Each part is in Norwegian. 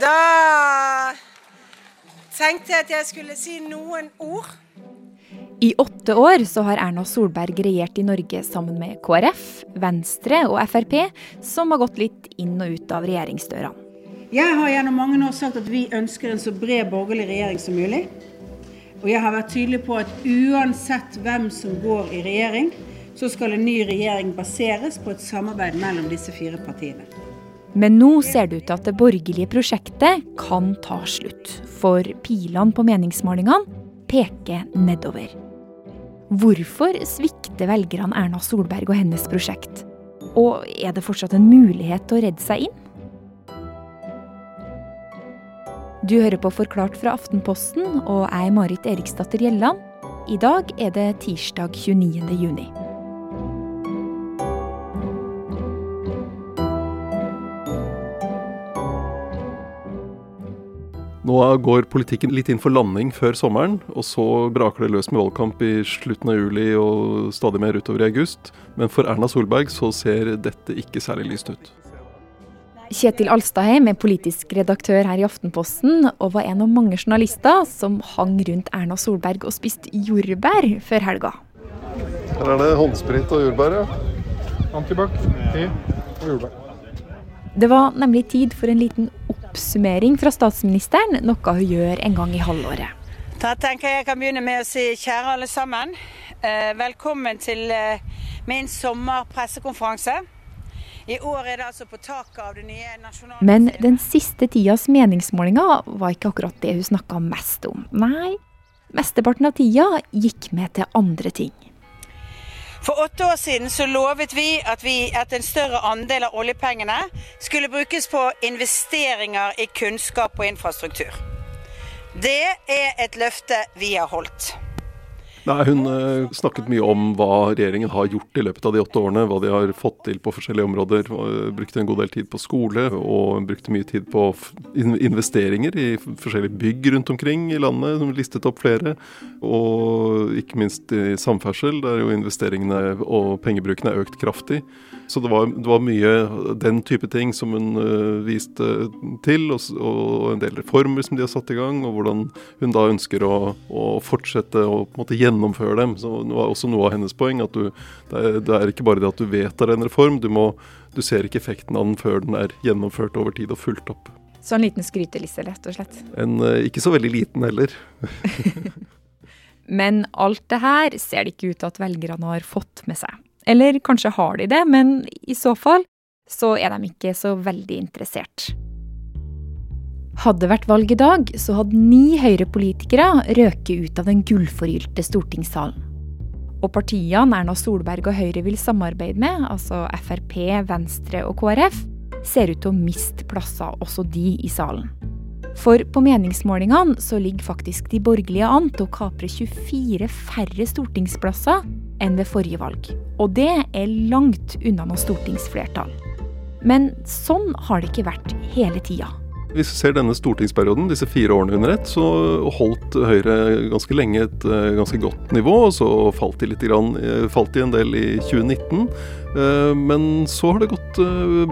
Da tenkte jeg at jeg skulle si noen ord. I åtte år så har Erna Solberg regjert i Norge sammen med KrF, Venstre og Frp, som har gått litt inn og ut av regjeringsdørene. Jeg har gjennom mange år sagt at vi ønsker en så bred borgerlig regjering som mulig. Og jeg har vært tydelig på at uansett hvem som går i regjering, så skal en ny regjering baseres på et samarbeid mellom disse fire partiene. Men nå ser det ut til at det borgerlige prosjektet kan ta slutt. For pilene på meningsmålingene peker nedover. Hvorfor svikter velgerne Erna Solberg og hennes prosjekt? Og er det fortsatt en mulighet til å redde seg inn? Du hører på Forklart fra Aftenposten, og jeg er Marit Eriksdatter Gjelland. I dag er det tirsdag 29. juni. Nå går politikken litt inn for landing før sommeren, og så braker det løs med valgkamp i slutten av juli og stadig mer utover i august. Men for Erna Solberg så ser dette ikke særlig lyst ut. Kjetil Alstadheim er politisk redaktør her i Aftenposten, og var en av mange journalister som hang rundt Erna Solberg og spiste jordbær før helga. Her er det håndsprit og jordbær, ja. Antibac, te og jordbær. Det var nemlig tid for en liten oppsummering fra statsministeren, noe hun gjør en gang i halvåret. Da tenker jeg jeg kan begynne med å si kjære alle sammen. Eh, velkommen til eh, min sommerpressekonferanse. I år er det altså på taket av det nye nasjonale Men den siste tidas meningsmålinger var ikke akkurat det hun snakka mest om. Nei, mesteparten av tida gikk med til andre ting. For åtte år siden så lovet vi at, vi at en større andel av oljepengene skulle brukes på investeringer i kunnskap og infrastruktur. Det er et løfte vi har holdt. Nei, Hun eh, snakket mye om hva regjeringen har gjort i løpet av de åtte årene. Hva de har fått til på forskjellige områder. og Brukte en god del tid på skole, og brukte mye tid på investeringer i forskjellige bygg rundt omkring i landet. Som listet opp flere. Og ikke minst i samferdsel, der jo investeringene og pengebruken er økt kraftig. Så det var, det var mye den type ting som hun eh, viste til, og, og en del reformer som de har satt i gang, og hvordan hun da ønsker å, å fortsette å på en måte gjennomføre dem. Så det var også noe av hennes poeng, at du, det, er, det er ikke bare det at du vedtar en reform, du, må, du ser ikke effekten av den før den er gjennomført over tid og fulgt opp. Så en liten skryteliste, rett og slett. En eh, ikke så veldig liten heller. Men alt det her ser det ikke ut til at velgerne har fått med seg. Eller kanskje har de det, men i så fall så er de ikke så veldig interessert. Hadde det vært valg i dag, så hadde ni Høyre-politikere røket ut av den gullforgylte stortingssalen. Og partiene Erna Solberg og Høyre vil samarbeide med, altså Frp, Venstre og KrF, ser ut til å miste plasser også de i salen. For på meningsmålingene så ligger faktisk de borgerlige an til å kapre 24 færre stortingsplasser enn ved forrige valg. Og det er langt unna noe stortingsflertall. Men sånn har det ikke vært hele tida. Hvis vi ser denne stortingsperioden, disse fire årene under ett, så holdt Høyre ganske lenge et eh, ganske godt nivå. og Så falt de litt, grann, eh, falt de en del i 2019. eh, Men så har det gått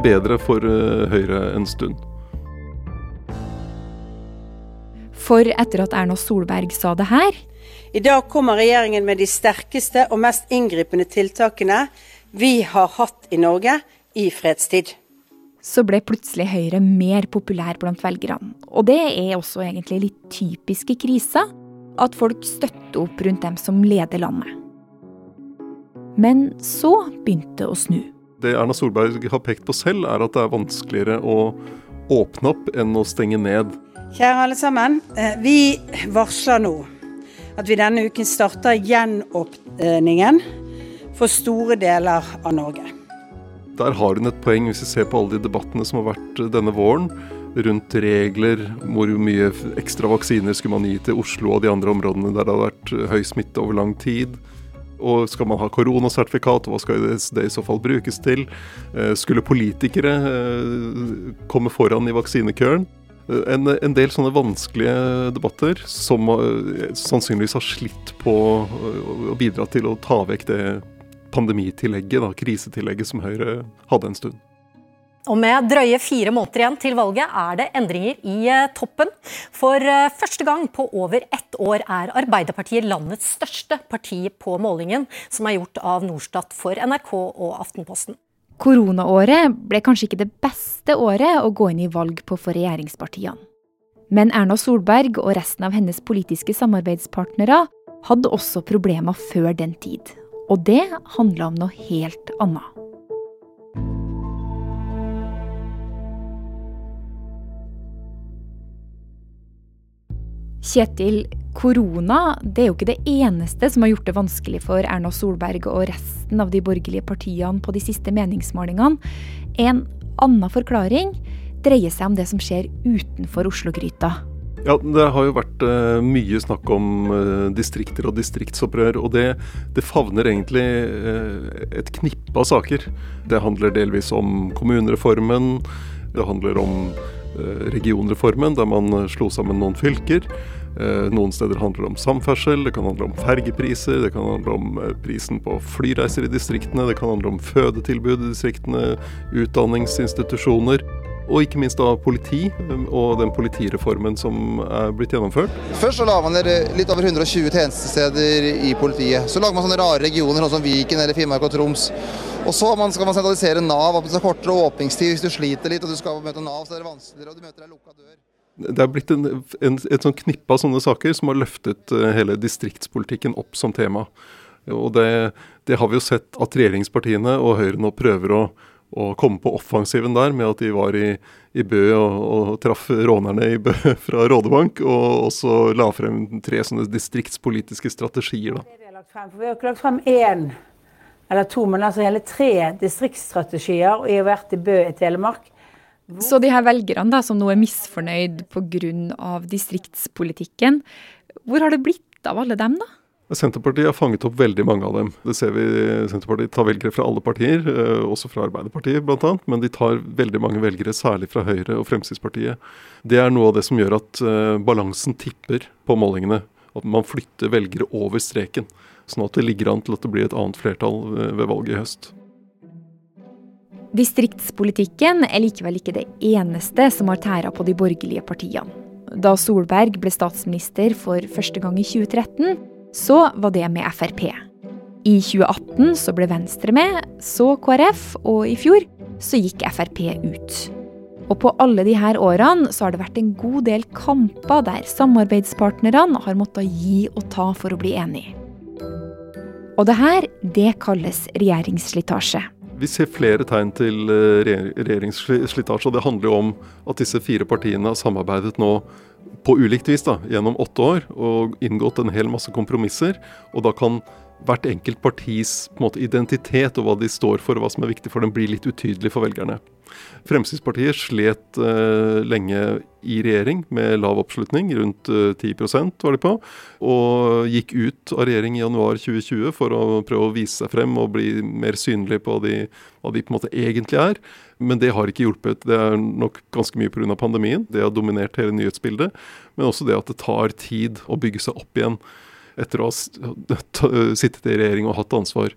bedre for Høyre en stund. For etter at Erna Solberg sa det her, I dag kommer regjeringen med de sterkeste og mest inngripende tiltakene vi har hatt i Norge i fredstid. Så ble plutselig Høyre mer populær blant velgerne. Og det er også egentlig litt typisk i krisa, at folk støtter opp rundt dem som leder landet. Men så begynte det å snu. Det Erna Solberg har pekt på selv, er at det er vanskeligere å åpne opp enn å stenge ned. Kjære alle sammen. eh, Vi varsler nå at vi denne uken starter gjenåpningen for store deler av Norge. Der har hun et poeng, hvis vi ser på alle de debattene som har vært denne våren. Rundt regler, hvor mye ekstra vaksiner skulle man gi til Oslo og de andre områdene der det har vært høy smitte over lang tid. Og skal man ha koronasertifikat, hva skal det, i så fall brukes til? Eh, Skulle politikere eh, komme foran i vaksinekøen? Eh, En, en del sånne vanskelige debatter som eh, sannsynligvis har slitt på eh, å bidra til å ta vekk det pandemitillegget, da, krisetillegget som Høyre hadde en stund. Og med drøye fire måneder igjen til valget er det endringer i eh, toppen. For eh, første gang på over ett år er Arbeiderpartiet landets største parti på målingen, som er gjort av Norstat for NRK og Aftenposten. Koronaåret ble kanskje ikke det beste året å gå inn i valg på for regjeringspartiene. Men Erna Solberg og resten av hennes politiske samarbeidspartnere hadde også problemer før den tid. Og det handla om noe helt annet. Kjetil, korona det er jo ikke det eneste som har gjort det vanskelig for Erna Solberg og resten av de borgerlige partiene på de siste meningsmålingene. En annen forklaring dreier seg om det som skjer utenfor Oslo-gryta. Ja, Det har jo vært uh, mye snakk om uh, distrikter og distriktsopprør. Og det, det favner egentlig uh, et knippe av saker. Det handler delvis om kommunereformen. Det handler om regionreformen, der man slo sammen noen fylker. Noen steder handler det om samferdsel, det kan handle om fergepriser, det kan handle om prisen på flyreiser i distriktene, det kan handle om fødetilbud i distriktene, utdanningsinstitusjoner og ikke minst da politi og den politireformen som er blitt gjennomført. Først så la man litt over 120 tjenestesteder i politiet. Så lager man sånne rare regioner sånn som Viken eller Finnmark og Troms. Og så skal man sentralisere Nav, at det er kortere åpningstid hvis du sliter litt og du skal møte Nav, så er det vanskeligere, og du møter ei lukka dør. Det er blitt en, en, et sånn knippe av sånne saker som har løftet eh, hele distriktspolitikken opp som tema. Og det, det har vi jo sett at regjeringspartiene og Høyre nå prøver å å komme på offensiven der med at de var i, i Bø og, og, traff rånerne i Bø fra Rådebank, og også la frem tre sånne distriktspolitiske strategier. Da. Vi har ikke lagt frem én eller to, men altså hele tre distriktsstrategier, og jeg har vært i Bø i Telemark. Så de her velgerne da, som nå er misfornøyd pga. distriktspolitikken, hvor har det blitt av alle dem, da? Senterpartiet har fanget opp veldig mange av dem. Det ser vi Senterpartiet tar velgere fra alle partier, eh, også fra Arbeiderpartiet bl.a. Men de tar veldig mange velgere, særlig fra Høyre og Fremskrittspartiet. Det er noe av det som gjør at uh, balansen tipper på målingene. At man flytter velgere over streken. Sånn at det ligger an til at det blir et annet flertall eh, ved valget i høst. Distriktspolitikken er likevel ikke det eneste som har tæra på de borgerlige partiene. Da Solberg ble statsminister for første gang i 2013, så var det med Frp. I 2018 så ble Venstre med, så KrF, og i fjor så gikk Frp ut. Og på alle de her årene så har det vært en god del kamper der samarbeidspartnerne har måttet gi og ta for å bli enige. Og det her, det kalles regjeringsslitasje. Vi ser flere tegn til eh, regjeringsslitasje, og det handler jo om at disse fire partiene har samarbeidet nå på ulikt vis da, gjennom åtte år og inngått en hel masse kompromisser. Og da kan hvert enkelt partis måte, identitet og hva de står for og hva som er viktig for dem, bli litt utydelig for velgerne. Fremskrittspartiet slet eh, lenge i regjering med lav oppslutning, rundt eh, 10% var de på, og gikk ut av regjering i januar 2020 for å prøve å vise seg frem og bli mer synlig på de, hva de på en måte egentlig er. Men det har ikke hjulpet. Det er nok ganske mye pga. pandemien. Det har dominert hele nyhetsbildet. Men også det at det tar tid å bygge seg opp igjen etter å ha sittet i regjering og hatt ansvar.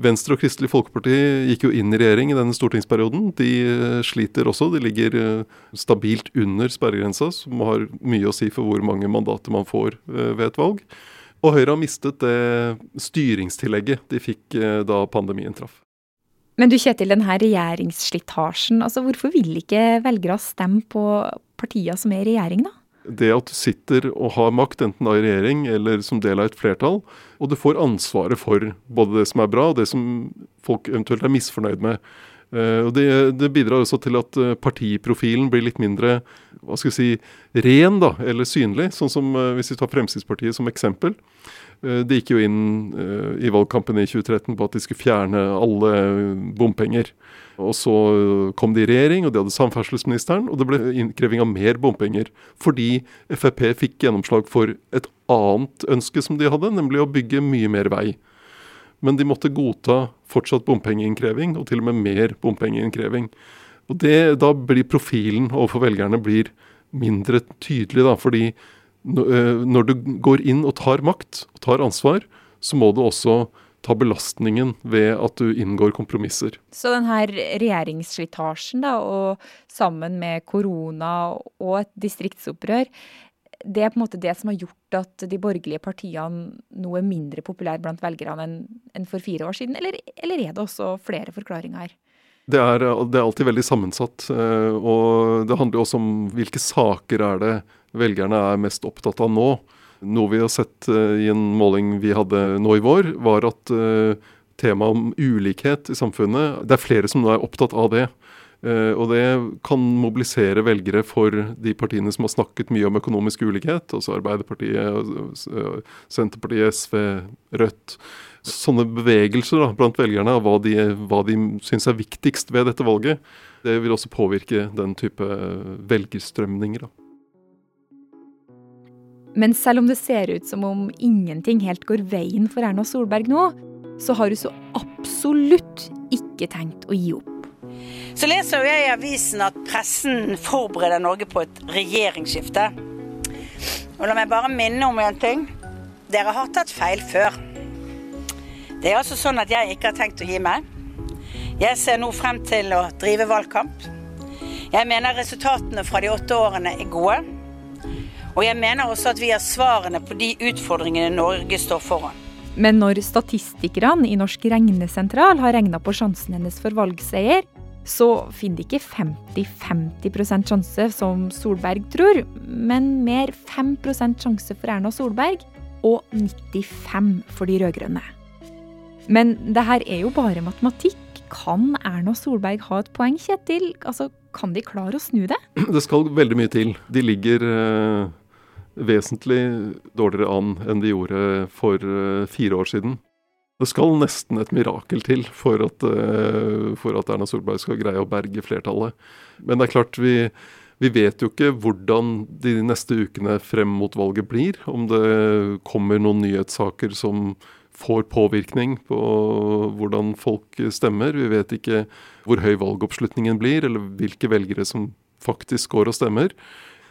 Venstre og Kristelig Folkeparti gikk jo inn i regjering i denne stortingsperioden. De eh, sliter også. De ligger eh, stabilt under sperregrensa, som har mye å si for hvor mange mandater man får eh, ved et valg. Og Høyre har mistet det styringstillegget de fikk da pandemien traff. Men du Kjetil, denne regjeringsslitasjen, altså hvorfor vil ikke velgere stemme på partier som er i regjering, da? Det at du sitter og har makt, enten da i regjering eller som del av et flertall, og du får ansvaret for både det som er bra og det som folk eventuelt er misfornøyd med. Uh, og det, det, bidrar også til at uh, partiprofilen blir litt mindre hva skal vi si, ren da, eller synlig. Sånn som uh, Hvis vi tar Fremskrittspartiet som eksempel. Eh, de gikk jo inn eh, i valgkampen i 2013 på at de skulle fjerne alle bompenger. Og så kom de i regjering, og de hadde samferdselsministeren, og det ble innkreving av mer bompenger. Fordi Frp fikk gjennomslag for et annet ønske som de hadde, nemlig å bygge mye mer vei. Men de måtte godta fortsatt bompengeinnkreving, og til og med mer bompengeinnkreving. Og det, Da blir profilen overfor velgerne mindre tydelig, da, fordi når du går inn og tar makt og tar ansvar, så må du også ta belastningen ved at du inngår kompromisser. Så denne regjeringsslitasjen, da, og sammen med korona og et distriktsopprør, det er på en måte det som har gjort at de borgerlige partiene nå er mindre populære blant velgerne enn for fire år siden, eller, eller er det også flere forklaringer her? Det er, det er, alltid veldig sammensatt. Eh, og det handler også om hvilke saker er det velgerne er mest opptatt av nå. Noe vi har sett eh, i en måling vi hadde nå i vår, var at eh, temaet om ulikhet i samfunnet Det er flere som nå er opptatt av det. Uh, og det kan mobilisere velgere for de partiene som har snakket mye om økonomisk ulikhet, altså Arbeiderpartiet, Senterpartiet, SV, Rødt. Sånne bevegelser da, blant velgerne av hva de, hva de syns er viktigst ved dette valget, det vil også påvirke den type velgerstrømninger. Da. Men selv om det ser ut som om ingenting helt går veien for Erna Solberg nå, så har hun så absolutt ikke tenkt å gi opp. Så leser jo jeg i avisen at pressen forbereder Norge på et regjeringsskifte. Og la meg bare minne om en ting. Dere har tatt feil før. Det er altså sånn at jeg ikke har tenkt å gi meg. Jeg ser nå frem til å drive valgkamp. Jeg mener resultatene fra de åtte årene er gode. Og jeg mener også at vi har svarene på de utfordringene Norge står foran. Men når statistikerne i Norsk regnesentral har regna på sjansen hennes for valgseier, så finner de ikke 50-50 sjanse, som Solberg tror, men mer 5 sjanse for Erna Solberg og 95 for de rød-grønne. Men det her er jo bare matematikk. Kan Erna Solberg ha et poeng, Kjetil? Altså, Kan de klare å snu det? Det skal veldig mye til. De ligger eh, vesentlig dårligere an enn de gjorde for eh, fire år siden. Det skal nesten et mirakel til for at, eh, for at, Erna Solberg skal greie å berge flertallet. Men det er klart, vi, vi, vet jo ikke hvordan de neste ukene frem mot valget blir. Om det kommer noen nyhetssaker som får påvirkning på hvordan folk stemmer. Vi vet ikke hvor høy valgoppslutningen blir, eller hvilke velgere som faktisk går og stemmer.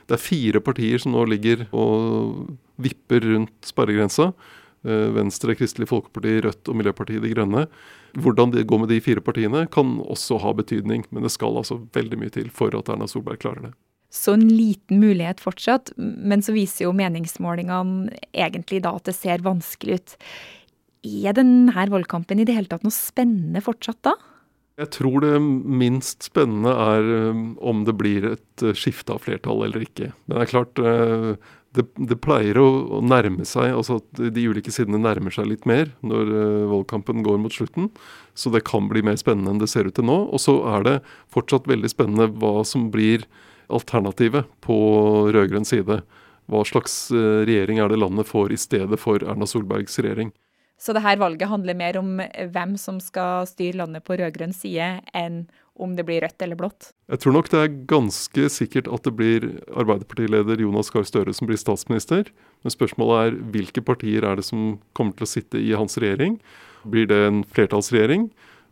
Det er fire partier som nå ligger og vipper rundt sperregrensa. Eh, Venstre, Kristelig Folkeparti, Rødt og Miljøpartiet De Grønne. Hvordan det går med de fire partiene kan også ha betydning, men det skal altså veldig mye til for at Erna Solberg klarer det. Så en liten mulighet fortsatt, men så viser jo meningsmålingene egentlig da at det ser vanskelig ut. Er denne valgkampen i det hele tatt noe spennende fortsatt da? Jeg tror det minst spennende er eh, om det blir et eh, skifte av flertall eller ikke. Men det er klart, det, det, pleier å, å, nærme seg, altså at de ulike sidene nærmer seg litt mer når valgkampen går mot slutten. Så det kan bli mer spennende enn det ser ut til nå. Og så er det fortsatt veldig spennende hva som blir alternativet på rød-grønn side. Hva slags regjering er det landet får i stedet for Erna Solbergs regjering. Så det her valget handler mer om hvem som skal styre landet på rød-grønn side, enn om det blir rødt eller blått? Jeg tror nok det er ganske sikkert at det blir Arbeiderpartileder Jonas Gahr Støre som blir statsminister. Men spørsmålet er hvilke partier er det som kommer til å sitte i hans regjering? Blir det en flertallsregjering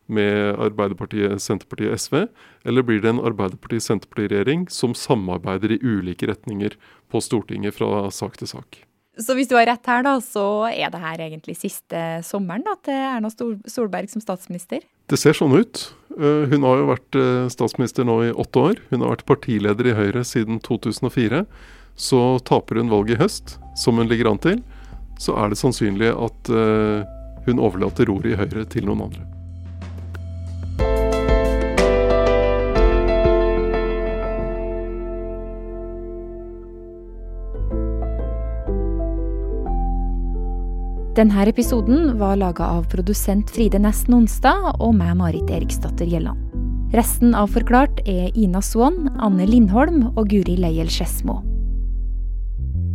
med Arbeiderpartiet, Senterpartiet og SV? Eller blir det en Arbeiderparti-Senterparti-regjering som samarbeider i ulike retninger på Stortinget fra sak til sak? Så hvis du har rett her, da, så er det her egentlig siste sommeren da, til Erna Solberg som statsminister? Det ser sånn ut. Eh, hun har jo vært eh, statsminister nå i åtte år. Hun har vært partileder i Høyre siden 2004. Så taper hun valget i høst, som hun ligger an til, så er det sannsynlig at eh, hun overlater roret i Høyre til noen andre. Denne episoden var laga av produsent Fride Nesten Onsdag og meg, Marit Eriksdatter Gjelland. Resten av Forklart er Ina Swann, Anne Lindholm og Guri Leiel Skedsmo.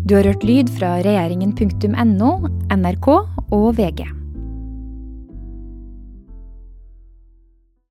Du har hørt lyd fra regjeringen.no, NRK og VG.